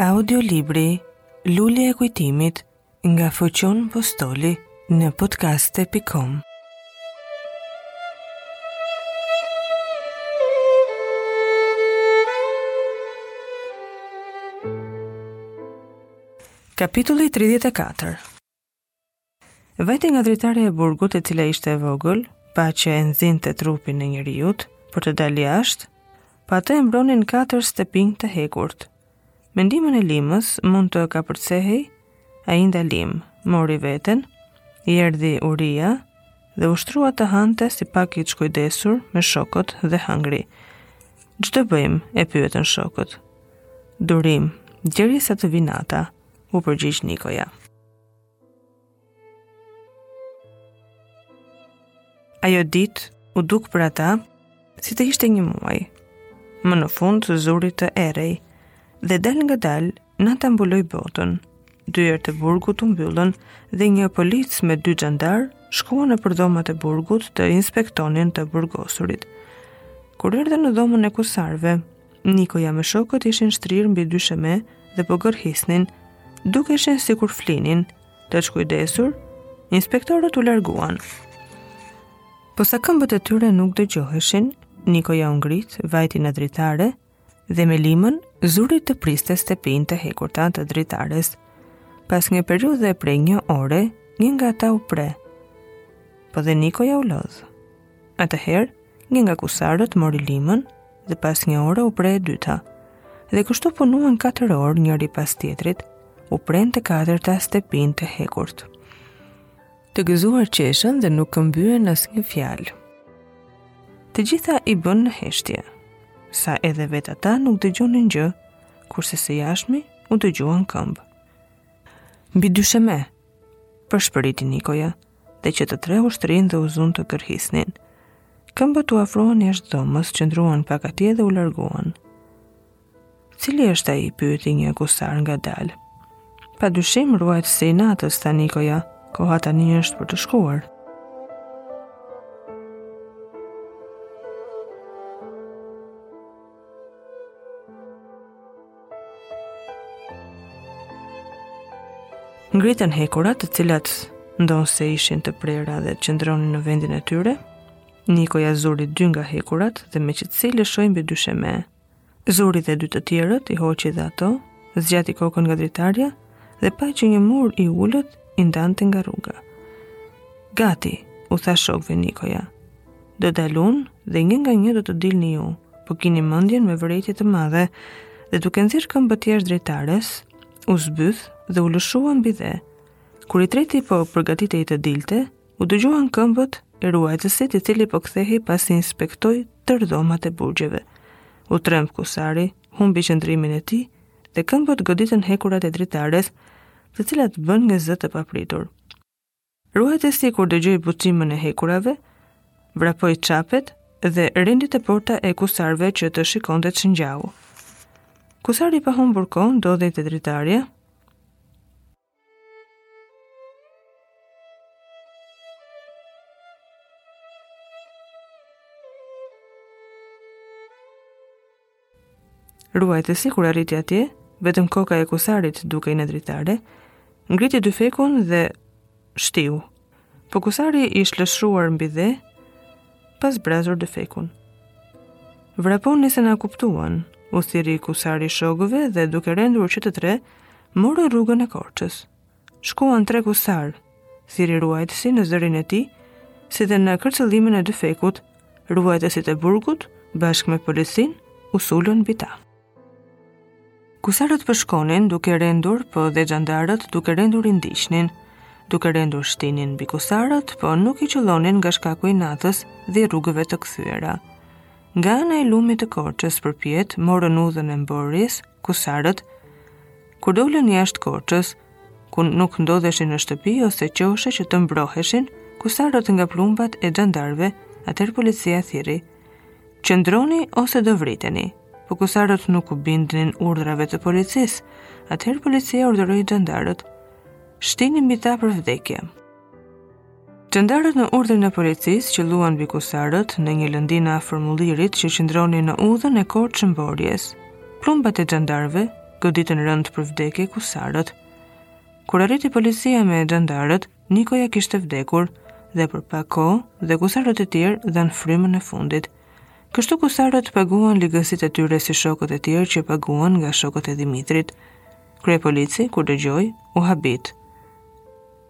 Audiolibri Lulja e kujtimit nga Foqion Postoli në podkaste.com Kapitulli 34 Vajti nga dritarja e burgut e cila ishte e vogël, paqë e nxinte trupin e njeriut, për të dalë jashtë, po atë e mbronin katër stepinj të hekurt. Me ndihmën e limës mund të kapërcehej, ai ndalim, mori veten, i erdhi uria dhe u shtrua të hante si pak i shkujdesur me shokët dhe hangri. Ç'do bëjmë, e pyetën shokët. Durim, gjer sa të vijë nata, u përgjigj Nikoja. Ajo ditë u duk për ata si të ishte një muaj. Më në fund zuri të errej dhe dalëngadalë nata mbuloi botën. Dyert e burgut u mbyllën dhe një polic me dy xhandarë shkuan nëpër dhomat e burgut të inspektonin të burgosurit. Kur erdhën në dhomën e kusarëve, Nikoja me shokët ishin shtrirë mbi dysheme dhe po gërhisnin, dukeshin sikur flinin, të shkujdesur, inspektorët u larguan. Posa këmbët e tyre nuk dëgjoheshin, Nikoja u ngrit, vajti në dritare, dhe me limën, zuri të priste stepinjtë e hekurta të dritares. Pas një periudhe prej një ore, një nga ata u pre, po dhe Nikoja u lodh. Atëherë, një nga kusarët mori limën dhe pas një ore u pre e dyta. Dhe kështu punuan katër orë njëri pas tjetrit, u prenë të katërta stepinj të hekurt. Të gëzuar qeshën dhe nuk këmbyen asnjë fjalë. Të gjitha i bënë në heshtje, sa edhe vetë ata nuk dëgjonin gjë, kurse se jashmi u dëgjuan këmbë. Mbi dysheme, pëshpëriti Nikoja, dhe që të tre u shtrinë dhe u zunë të gërhisnin. Këmbët u afruan jashtë dhomës, qëndruan pak atje dhe u larguan. Cili është ai pyeti një kusar ngadalë? Pa dyshim ruajtësi i natës, tha Nikoja, koha tani është për të shkuar. Ngritën hekurat të cilat ndonëse ishin të prera dhe qëndronin në vendin e tyre, Nikoja zuri dy nga hekurat dhe me qetësi i lëshoi mbi dysheme. Zuri dhe dy të tjerët, i hoqi dhe ato, zgjati kokën nga dritarja dhe pa që një mur i ulët i ndante nga rruga. Gati, u tha shokëve Nikoja. Do dal unë dhe një nga një do të dilni ju. Po kini mendjen me vërejtje të madhe dhe duke nxjerrë këmbët jashtë dritares, u zbyth dhe u lëshua mbi dhe. Kur i treti po përgatitej të dilte, u dëgjuan këmbët e ruajtësit i cili po kthehej pasi inspektoi tërë dhomat e burgjeve. U tremb kusari, humbi qëndrimin e tij dhe këmbët goditën hekurat e dritares, të cilat bënë një zë të papritur. Ruajtësi kur dëgjoi bucimën e hekurave, vrapoi çapet dhe rendi te porta e kusarve që të shikonte ç'ngjau. Kusari pa humbur kohë, ndodhej te dritarja. Ruajtësi kur arriti atje, vetëm koka e kusarit dukej në dritare, ngriti dyfekun dhe shtiu. Po kusari ish lëshuar mbi dhe, pa zbrazur dyfekun. Vraponi se na kuptuan, u thirri kusari shokëve dhe duke rendur që të tre, morën rrugën e Korçës. Shkuan tre kusarë, thirri ruajtësi. Në zërin e tij, si dhe në kërcëllimin e dyfekut, ruajtësit e burgut, bashkë me policinë, u sulën mbi ta. Kusarët po shkonin duke rendur, po dhe xhandarët duke rendur i ndiqnin, duke rendur shtinin mbi kusarët, po nuk i qëllonin nga shkaku i natës dhe i rrugëve të kthyera. Nga ana e lumit të Korçës përpjetë, morën udhën e Mborjes kusarët, Kur dolën jashtë Korçës, ku nuk ndodheshin në shtëpi ose qoshe që të mbroheshin, kusarët nga plumbat e xhandarëve, atëherë policia thirri. Qëndroni ose do vriteni. Po kusarët nuk u bindeshin urdhrave të policisë, atëherë policia urdhëroi xhandarët. Shtini mbi ta për vdekje. Xhandarët në urdhrin e policisë qëlluan mbi kusarët në një lëndinë afër mullirit që qëndron në udhën e Korçë-Mborjes. Plumbat e xhandarëve goditën rëndë për vdekje kusarët. Kur arriti policia me xhandarët, Nikoja kishte vdekur dhe për pak kohë dhe kusarët e tjerë dhanë frymën e fundit. Kështu kusarët paguan ligësitë e tyre si shokët e tjerë që paguan nga shokët e Dhimitrit. Kryepolici, kur dëgjoi, u habit.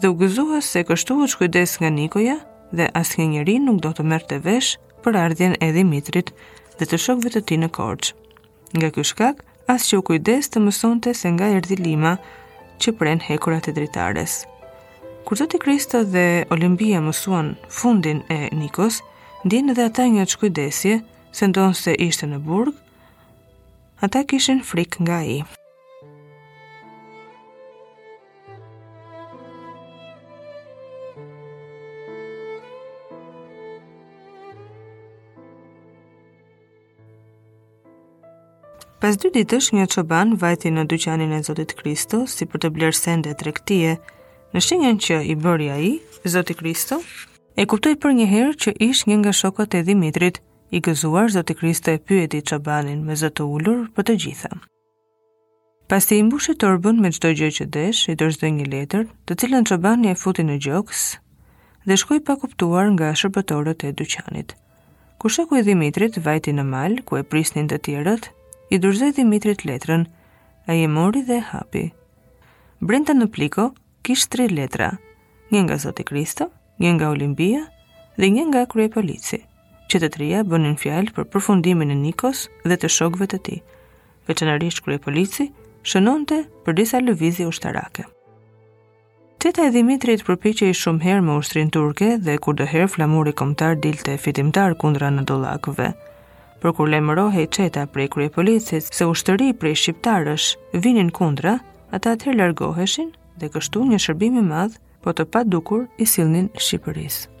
dhe u gëzua se kështu u shkujdes nga Nikoja dhe asnjë njeri nuk do të merrte vesh për ardhjen e Dhimitrit dhe të shokëve të tij në Korçë. Nga ky shkak, as që u kujdes të mësonte se nga erdhi lima që preu hekurat e dritares. Kur Zoti Kristo dhe Olimpia mësuan fundin e Nikos, ndien dhe ata një shkujdesje, se ndonëse ishte në burg, ata kishin frikë nga ai. Pas dy ditësh një çoban vajti në dyqanin e Zotit Kristo si për të blerë sende tregtie. Në shenjën që i bëri ai, Zoti Kristo e kuptoi përnjëherë që ish një nga shokët e Dhimitrit. I gëzuar Zoti Kristo e pyeti çobanin me zë të ulur për të gjitha. Pasi i mbushi torbën me çdo gjë që desh, i dorëzoi një letër, të cilën çobani e futi në gjoks dhe shkoi pa u kuptuar nga shërbëtorët e dyqanit. Kur shoku i Dhimitrit vajti në mal, ku e prisnin të tjerët, i dorëzoi Dhimitrit letrën, ai e mori dhe e hapi. Brenda në pliko, kish tri letra, një nga Zoti Kristo, një nga Olimpia dhe një nga Kryepolici, që të trija bënin fjalë për përfundimin e Nikos dhe të shokëve të tij. Veçanërisht Kryepolici shënonte për disa lëvizje ushtarake. Çeta e Dhimitrit përpiqej shumë herë me ushtrinë turke dhe kurdoherë flamuri kombëtar dilte fitimtar kundër anadollakëve. Por kur lajmërohej çeta prej kryepolicit se ushtëri prej shqiptarësh vinin kundra, ata atëherë largoheshin dhe kështu një shërbim të madh, po të padukur i sillnin Shqipërisë.